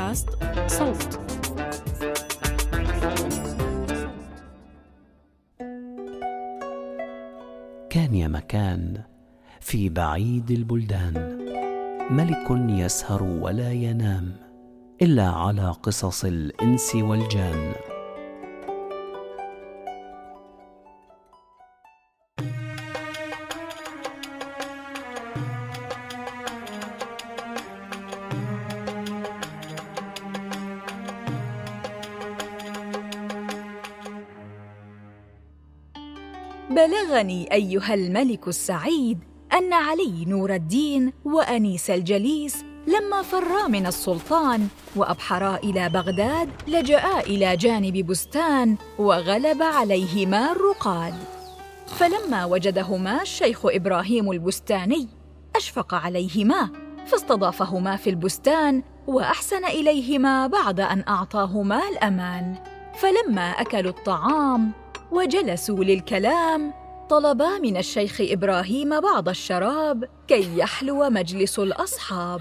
بودكاست صوت. كان يا مكان في بعيد البلدان. ملك يسهر ولا ينام إلا على قصص الإنس والجان. بلغني أيها الملك السعيد أن علي نور الدين وأنيس الجليس لما فرا من السلطان وأبحرا إلى بغداد لجا إلى جانب بستان وغلب عليهما الرقاد. فلما وجدهما الشيخ إبراهيم البستاني أشفق عليهما فاستضافهما في البستان وأحسن إليهما بعد أن أعطاهما الأمان. فلما أكلوا الطعام وجلسوا للكلام طلبا من الشيخ إبراهيم بعض الشراب كي يحلو مجلس الأصحاب.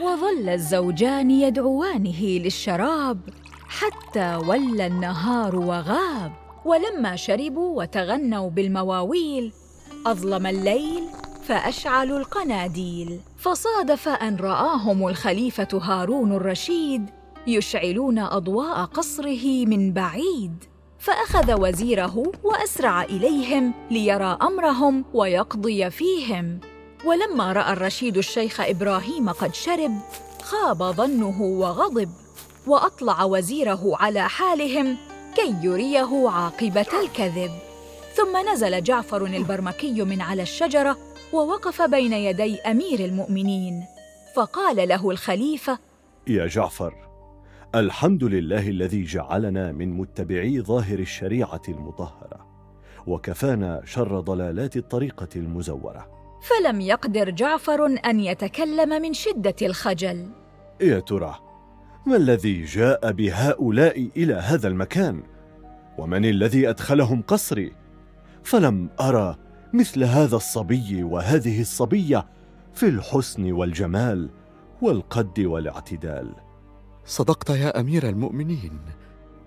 وظل الزوجان يدعوانه للشراب حتى ولى النهار وغاب. ولما شربوا وتغنوا بالمواويل أظلم الليل فاشعلوا القناديل. فصادف أن رآهم الخليفة هارون الرشيد يشعلون أضواء قصره من بعيد. فأخذ وزيره وأسرع إليهم ليرى أمرهم ويقضي فيهم. ولما رأى الرشيد الشيخ إبراهيم قد شرب خاب ظنه وغضب وأطلع وزيره على حالهم كي يريه عاقبة الكذب. ثم نزل جعفر البرمكي من على الشجرة ووقف بين يدي أمير المؤمنين فقال له الخليفة يا جعفر الحمد لله الذي جعلنا من متبعي ظاهر الشريعة المطهرة وكفانا شر ضلالات الطريقة المزورة. فلم يقدر جعفر أن يتكلم من شدة الخجل. يا ترى ما الذي جاء بهؤلاء إلى هذا المكان؟ ومن الذي أدخلهم قصري؟ فلم ارى مثل هذا الصبي وهذه الصبية في الحسن والجمال والقد والاعتدال. صدقت يا أمير المؤمنين.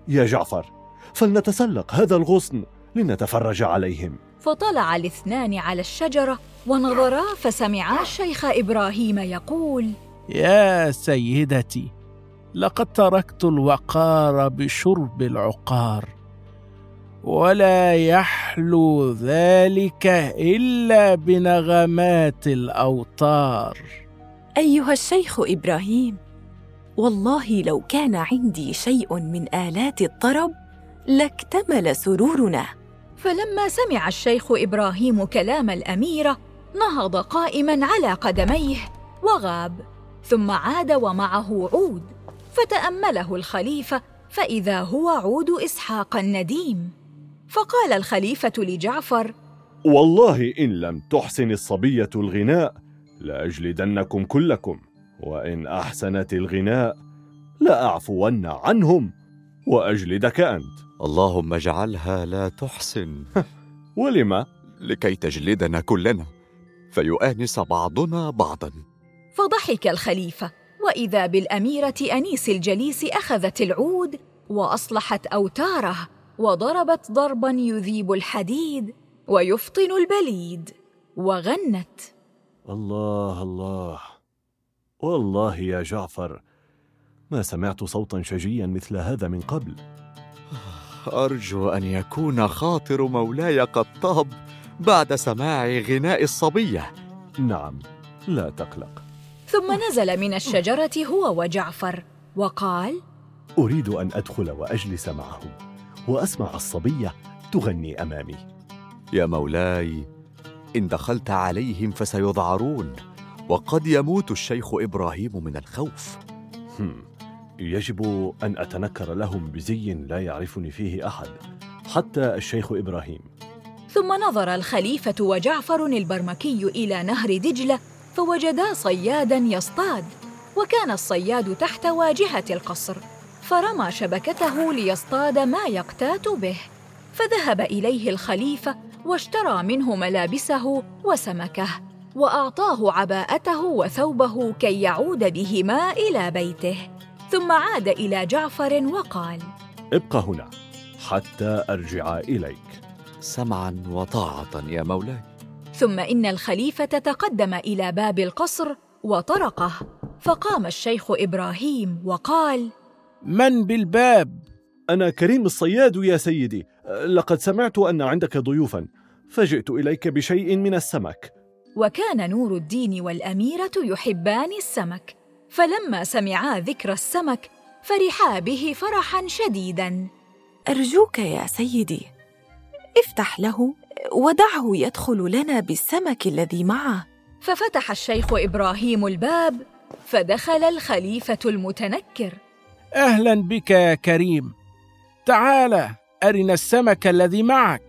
يا جعفر فلنتسلق هذا الغصن لنتفرج عليهم. فطلع الاثنان على الشجرة ونظرا فسمعا الشيخ إبراهيم يقول يا سيدتي لقد تركت الوقار بشرب العقار ولا يحلو ذلك إلا بنغمات الأوتار. أيها الشيخ إبراهيم والله لو كان عندي شيء من آلات الطرب لاكتمل سرورنا. فلما سمع الشيخ إبراهيم كلام الاميره نهض قائما على قدميه وغاب ثم عاد ومعه عود فتأمله الخليفة فإذا هو عود إسحاق النديم. فقال الخليفة لجعفر والله إن لم تحسن الصبية الغناء لأجلدنكم كلكم. وإن أحسنت الغناء لأعفون عنهم وأجلدك أنت. اللهم اجعلها لا تحسن. ولم لكي تجلدنا كلنا فيؤانس بعضنا بعضا. فضحك الخليفة وإذا بالأميرة أنيس الجليس أخذت العود وأصلحت أوتاره وضربت ضربا يذيب الحديد ويفطن البليد وغنت. الله الله. والله يا جعفر ما سمعت صوتا شجيا مثل هذا من قبل. أرجو أن يكون خاطر مولاي قد طاب بعد سماع غناء الصبية. نعم لا تقلق. ثم نزل من الشجرة هو وجعفر وقال أريد أن أدخل وأجلس معهم وأسمع الصبية تغني أمامي. يا مولاي إن دخلت عليهم فسيذعرون وقد يموت الشيخ إبراهيم من الخوف. يجب أن أتنكر لهم بزي لا يعرفني فيه أحد حتى الشيخ إبراهيم. ثم نظر الخليفة وجعفر البرمكي إلى نهر دجلة فوجدا صيادا يصطاد وكان الصياد تحت واجهة القصر فرمى شبكته ليصطاد ما يقتات به. فذهب إليه الخليفة واشترى منه ملابسه وسمكه. وأعطاه عباءته وثوبه كي يعود بهما إلى بيته. ثم عاد إلى جعفر وقال ابق هنا حتى أرجع إليك. سمعا وطاعة يا مولاي. ثم إن الخليفة تقدم إلى باب القصر وطرقه. فقام الشيخ إبراهيم وقال من بالباب؟ أنا كريم الصياد يا سيدي. لقد سمعت أن عندك ضيوفا فجئت إليك بشيء من السمك. وكان نور الدين والأميرة يحبان السمك. فلما سمعا ذكر السمك فرحا به فرحا شديدا. أرجوك يا سيدي افتح له ودعه يدخل لنا بالسمك الذي معه. ففتح الشيخ إبراهيم الباب فدخل الخليفة المتنكر. أهلا بك يا كريم. تعال أرنا السمك الذي معك.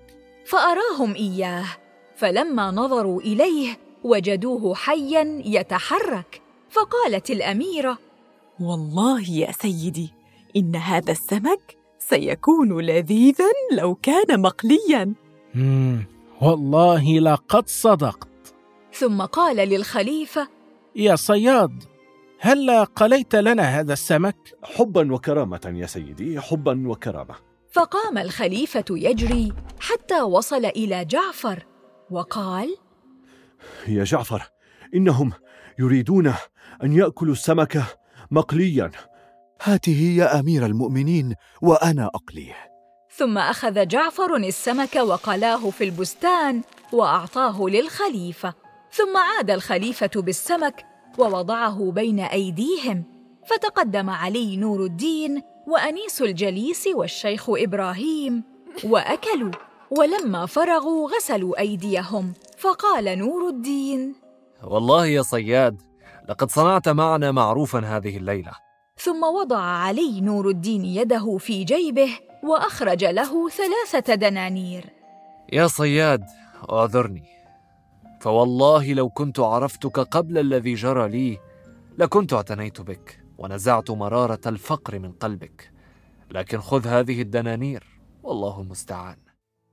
فأراهم إياه. فلما نظروا إليه وجدوه حيا يتحرك فقالت الأميرة والله يا سيدي إن هذا السمك سيكون لذيذا لو كان مقليا. مم. والله لقد صدقت. ثم قال للخليفة يا صياد هلا قليت لنا هذا السمك؟ حبا وكرامة يا سيدي حبا وكرامة. فقام الخليفة يجري حتى وصل إلى جعفر وقال يا جعفر إنهم يريدون أن يأكلوا السمك مقليا. هاته يا أمير المؤمنين وأنا أقليه. ثم أخذ جعفر السمك وقلاه في البستان وأعطاه للخليفة. ثم عاد الخليفة بالسمك ووضعه بين أيديهم. فتقدم علي نور الدين وأنيس الجليس والشيخ إبراهيم وأكلوا. ولما فرغوا غسلوا أيديهم فقال نور الدين والله يا صياد لقد صنعت معنا معروفا هذه الليلة. ثم وضع علي نور الدين يده في جيبه وأخرج له ثلاثة دنانير. يا صياد اعذرني. فوالله لو كنت عرفتك قبل الذي جرى لي لكنت اعتنيت بك ونزعت مرارة الفقر من قلبك. لكن خذ هذه الدنانير والله المستعان.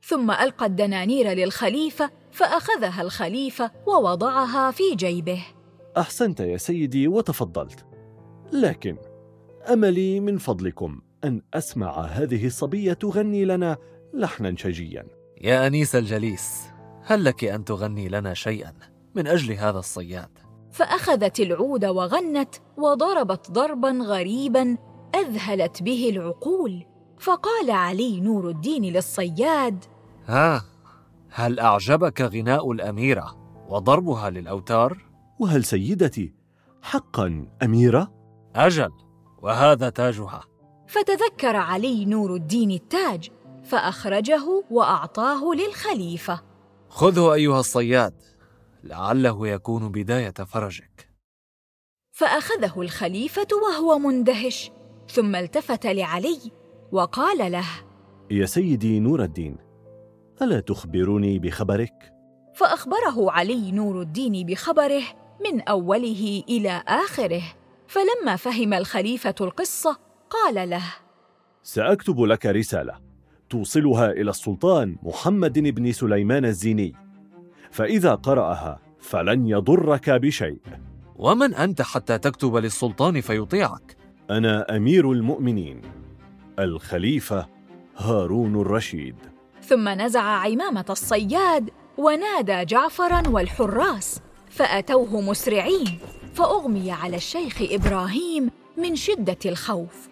ثم ألقى الدنانير للخليفة فأخذها الخليفة ووضعها في جيبه. أحسنت يا سيدي وتفضلت. لكن أملي من فضلكم أن أسمع هذه الصبية تغني لنا لحنا شجيا. يا أنيس الجليس هل لك أن تغني لنا شيئا من أجل هذا الصياد؟ فأخذت العود وغنت وضربت ضربا غريبا أذهلت به العقول. فقال علي نور الدين للصياد ها هل أعجبك غناء الأميرة وضربها للأوتار؟ وهل سيدتي حقا أميرة؟ أجل وهذا تاجها. فتذكر علي نور الدين التاج فأخرجه وأعطاه للخليفة. خذه أيها الصياد لعله يكون بداية فرجك. فأخذه الخليفة وهو مندهش ثم التفت لعلي وقال له يا سيدي نور الدين ألا تخبرني بخبرك؟ فأخبره علي نور الدين بخبره من أوله إلى آخره. فلما فهم الخليفة القصة قال له سأكتب لك رسالة توصلها إلى السلطان محمد بن سليمان الزيني. فإذا قرأها فلن يضرك بشيء. ومن أنت حتى تكتب للسلطان فيطيعك؟ أنا أمير المؤمنين. الخليفة هارون الرشيد. ثم نزع عمامة الصياد ونادى جعفرا والحراس فأتوه مسرعين فأغمي على الشيخ إبراهيم من شدة الخوف.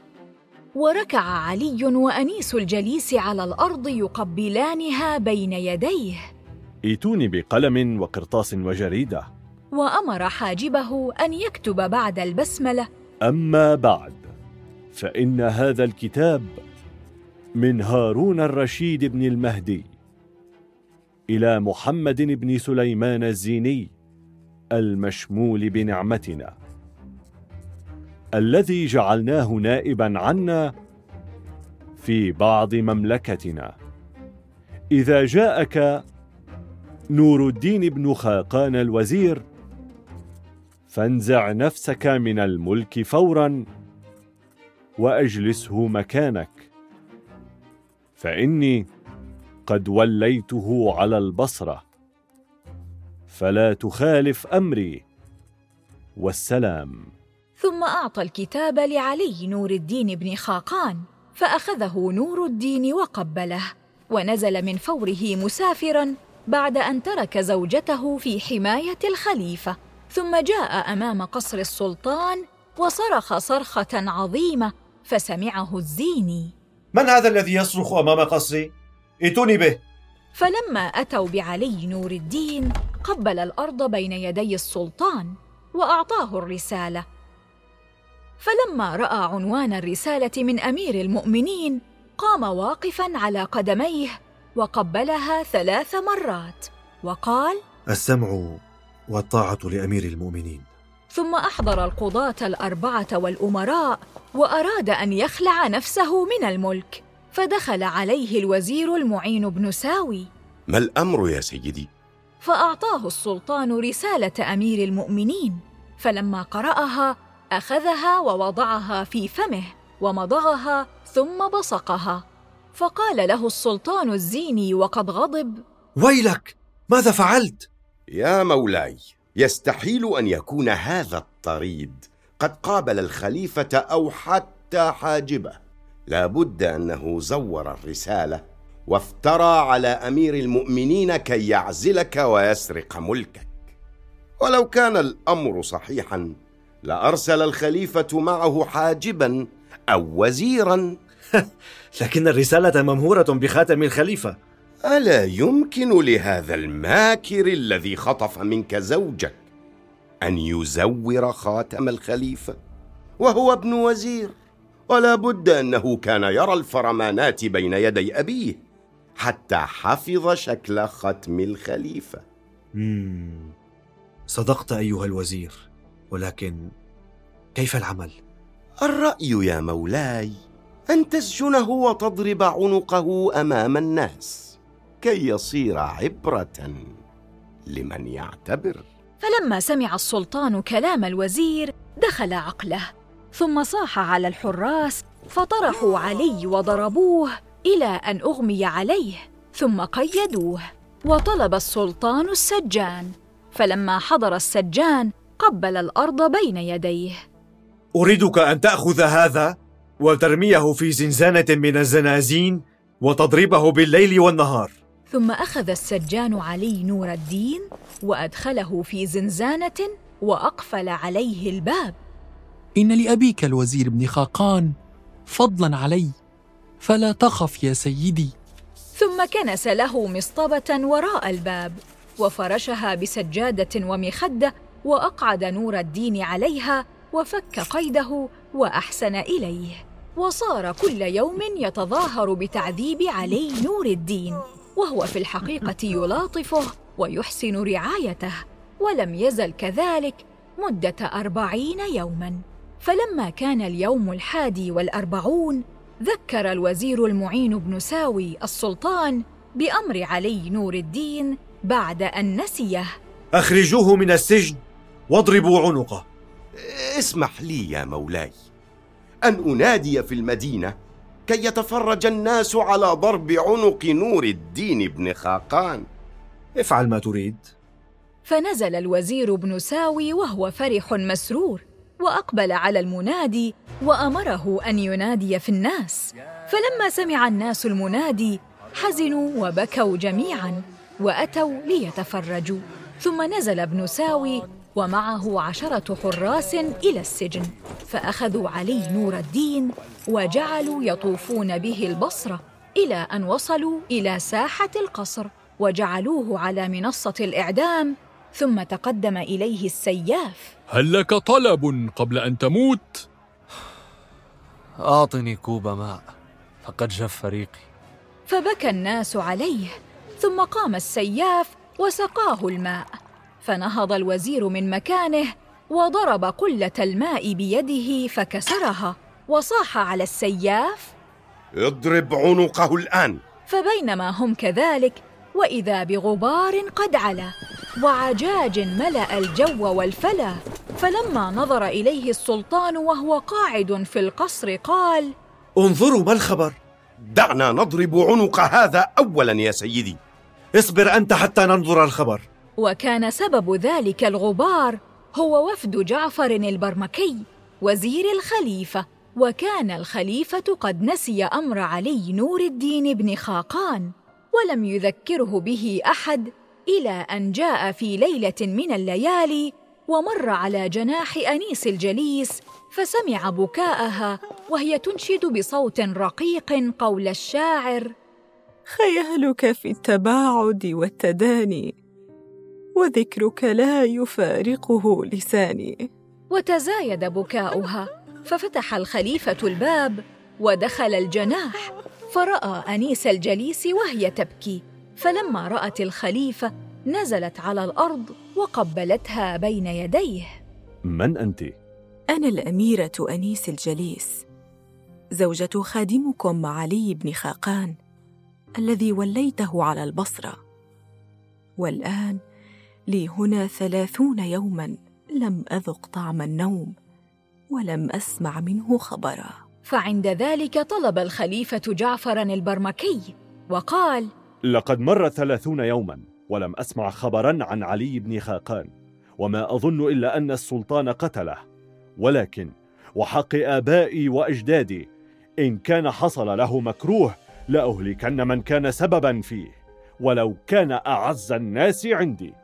وركع علي وأنيس الجليس على الأرض يقبلانها بين يديه. ائتوني بقلم وقرطاس وجريدة. وأمر حاجبه أن يكتب بعد البسملة. أما بعد فإن هذا الكتاب من هارون الرشيد بن المهدي إلى محمد بن سليمان الزيني المشمول بنعمتنا الذي جعلناه نائبا عنا في بعض مملكتنا. إذا جاءك نور الدين بن خاقان الوزير فانزع نفسك من الملك فورا وأجلسه مكانك. فإني قد وليته على البصرة. فلا تخالف أمري. والسلام. ثم أعطى الكتاب لعلي نور الدين بن خاقان فأخذه نور الدين وقبله ونزل من فوره مسافرا بعد أن ترك زوجته في حماية الخليفة. ثم جاء أمام قصر السلطان وصرخ صرخة عظيمة فسمعه الزيني. من هذا الذي يصرخ أمام قصري؟ ائتوني به. فلما أتوا بعلي نور الدين قبل الأرض بين يدي السلطان وأعطاه الرسالة. فلما رأى عنوان الرسالة من أمير المؤمنين قام واقفا على قدميه وقبلها ثلاث مرات وقال السمع والطاعة لأمير المؤمنين. ثم أحضر القضاة الأربعة والأمراء وأراد أن يخلع نفسه من الملك فدخل عليه الوزير المعين بن ساوي ما الأمر يا سيدي؟ فأعطاه السلطان رسالة أمير المؤمنين فلما قرأها أخذها ووضعها في فمه ومضغها ثم بصقها فقال له السلطان الزيني وقد غضب ويلك ماذا فعلت؟ يا مولاي يستحيل أن يكون هذا الطريد. قد قابل الخليفة أو حتى حاجبه. لا بد أنه زور الرسالة وافترى على أمير المؤمنين كي يعزلك ويسرق ملكك. ولو كان الأمر صحيحا لأرسل الخليفة معه حاجبا أو وزيرا. لكن الرسالة ممهورة بخاتم الخليفة. ألا يمكن لهذا الماكر الذي خطف منك زوجك أن يزور خاتم الخليفة وهو ابن وزير ولا بد أنه كان يرى الفرمانات بين يدي أبيه حتى حفظ شكل ختم الخليفة مم. صدقت أيها الوزير ولكن كيف العمل؟ الرأي يا مولاي أن تسجنه وتضرب عنقه أمام الناس كي يصير عبرة لمن يعتبر. فلما سمع السلطان كلام الوزير دخل عقله ثم صاح على الحراس فطرحوا علي وضربوه إلى أن أغمي عليه ثم قيدوه وطلب السلطان السجان. فلما حضر السجان قبل الأرض بين يديه. أريدك أن تأخذ هذا وترميه في زنزانة من الزنازين وتضربه بالليل والنهار. ثم أخذ السجان علي نور الدين وأدخله في زنزانة وأقفل عليه الباب. إن لأبيك الوزير ابن خاقان فضلا علي فلا تخف يا سيدي. ثم كنس له مصطبة وراء الباب وفرشها بسجادة ومخدة وأقعد نور الدين عليها وفك قيده وأحسن إليه وصار كل يوم يتظاهر بتعذيب علي نور الدين. وهو في الحقيقة يلاطفه ويحسن رعايته ولم يزل كذلك مدة أربعين يوما. فلما كان اليوم الحادي والأربعون ذكر الوزير المعين بن ساوي السلطان بأمر علي نور الدين بعد أن نسيه. أخرجوه من السجن واضربوا عنقه. اسمح لي يا مولاي أن أنادي في المدينة كي يتفرج الناس على ضرب عنق نور الدين بن خاقان. افعل ما تريد. فنزل الوزير بن ساوي وهو فرح مسرور وأقبل على المنادي وأمره أن ينادي في الناس. فلما سمع الناس المنادي حزنوا وبكوا جميعا وأتوا ليتفرجوا. ثم نزل ابن ساوي ومعه عشرة حراس إلى السجن. فأخذوا علي نور الدين وجعلوا يطوفون به البصرة إلى أن وصلوا إلى ساحة القصر وجعلوه على منصة الإعدام ثم تقدم إليه السياف. هل لك طلب قبل أن تموت؟ أعطني كوب ماء فقد جف ريقي فبكى الناس عليه ثم قام السياف وسقاه الماء. فنهض الوزير من مكانه وضرب قلة الماء بيده فكسرها وصاح على السياف. اضرب عنقه الآن. فبينما هم كذلك وإذا بغبار قد علا وعجاج ملأ الجو والفلا. فلما نظر إليه السلطان وهو قاعد في القصر قال انظروا ما الخبر. دعنا نضرب عنق هذا أولا يا سيدي. اصبر أنت حتى ننظر الخبر. وكان سبب ذلك الغبار هو وفد جعفر البرمكي وزير الخليفة وكان الخليفة قد نسي أمر علي نور الدين بن خاقان ولم يذكره به أحد إلى أن جاء في ليلة من الليالي ومر على جناح أنيس الجليس فسمع بكاءها وهي تنشد بصوت رقيق قول الشاعر خيالك في التباعد والتداني. وذكرك لا يفارقه لساني. وتزايد بكاؤها ففتح الخليفة الباب ودخل الجناح فرأى أنيس الجليس وهي تبكي. فلما رأت الخليفة نزلت على الأرض وقبلتها بين يديه. من أنت؟ أنا الأميرة أنيس الجليس. زوجة خادمكم علي بن خاقان الذي وليته على البصرة. والآن لي هنا ثلاثون يوما لم أذق طعم النوم ولم أسمع منه خبرا. فعند ذلك طلب الخليفة جعفرا البرمكي وقال لقد مر ثلاثون يوما ولم أسمع خبرا عن علي بن خاقان وما أظن إلا أن السلطان قتله ولكن وحق آبائي وأجدادي إن كان حصل له مكروه لأهلكن من كان سببا فيه ولو كان أعز الناس عندي.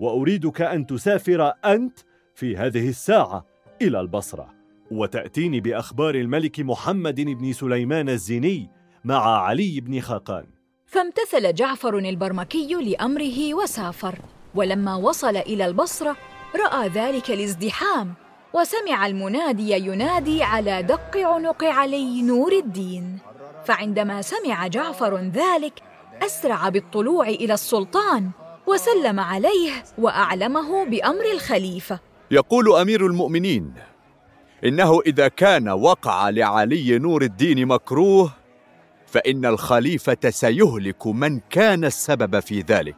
وأريدك أن تسافر أنت في هذه الساعة إلى البصرة وتأتيني بأخبار الملك محمد بن سليمان الزيني مع علي بن خاقان فامتثل جعفر البرمكي لأمره وسافر ولما وصل إلى البصرة رأى ذلك الازدحام وسمع المنادي ينادي على دق عنق علي نور الدين. فعندما سمع جعفر ذلك أسرع بالطلوع إلى السلطان وسلم عليه وأعلمه بأمر الخليفة. يقول أمير المؤمنين إنه إذا كان وقع لعلي نور الدين مكروه فإن الخليفة سيهلك من كان السبب في ذلك.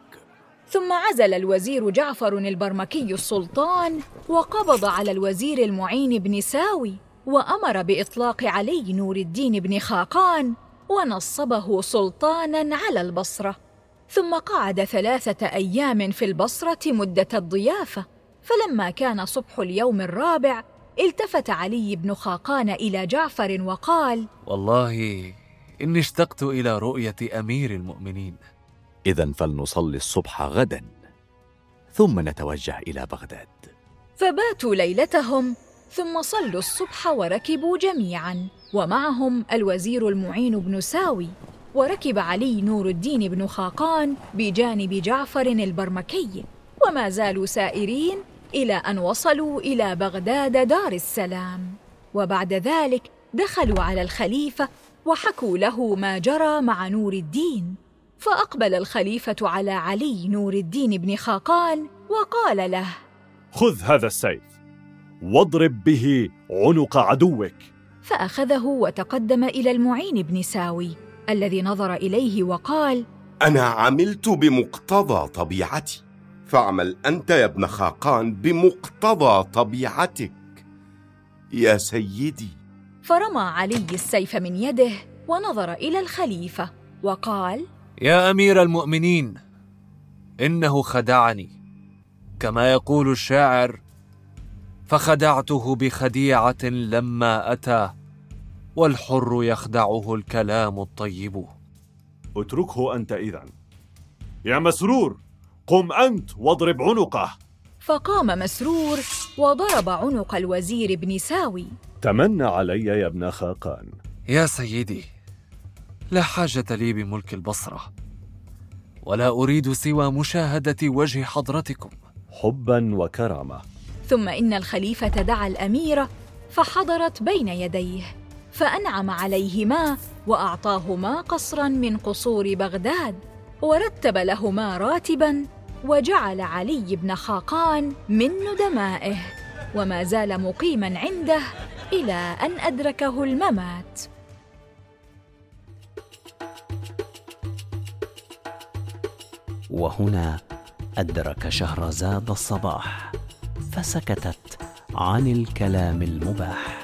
ثم عزل الوزير جعفر البرمكي السلطان وقبض على الوزير المعين بن ساوي وأمر بإطلاق علي نور الدين بن خاقان ونصبه سلطاناً على البصرة. ثم قعد ثلاثة أيام في البصرة مدة الضيافة فلما كان صبح اليوم الرابع التفت علي بن خاقان إلى جعفر وقال والله إني اشتقت إلى رؤية أمير المؤمنين. إذا فلنصلي الصبح غدا ثم نتوجه إلى بغداد. فباتوا ليلتهم ثم صلوا الصبح وركبوا جميعا ومعهم الوزير المعين بن ساوي. وركب علي نور الدين بن خاقان بجانب جعفر البرمكي وما زالوا سائرين إلى أن وصلوا إلى بغداد دار السلام. وبعد ذلك دخلوا على الخليفة وحكوا له ما جرى مع نور الدين. فأقبل الخليفة على علي نور الدين بن خاقان وقال له خذ هذا السيف واضرب به عنق عدوك. فأخذه وتقدم إلى المعين بن ساوي. الذي نظر إليه وقال أنا عملت بمقتضى طبيعتي. فاعمل أنت يا ابن خاقان بمقتضى طبيعتك. يا سيدي. فرمى علي السيف من يده ونظر إلى الخليفة وقال يا أمير المؤمنين إنه خدعني. كما يقول الشاعر فخدعته بخديعة لما أتى. والحر يخدعه الكلام الطيب. اتركه أنت اذا يا مسرور قم أنت واضرب عنقه. فقام مسرور وضرب عنق الوزير بن ساوي. تمنى علي يا ابن خاقان. يا سيدي لا حاجة لي بملك البصرة ولا أريد سوى مشاهدة وجه حضرتكم. حبا وكرامة. ثم إن الخليفة دعا الاميره فحضرت بين يديه. فأنعم عليهما وأعطاهما قصرا من قصور بغداد ورتب لهما راتبا وجعل علي بن خاقان من ندمائه وما زال مقيما عنده إلى أن أدركه الممات. وهنا أدرك شهرزاد الصباح فسكتت عن الكلام المباح.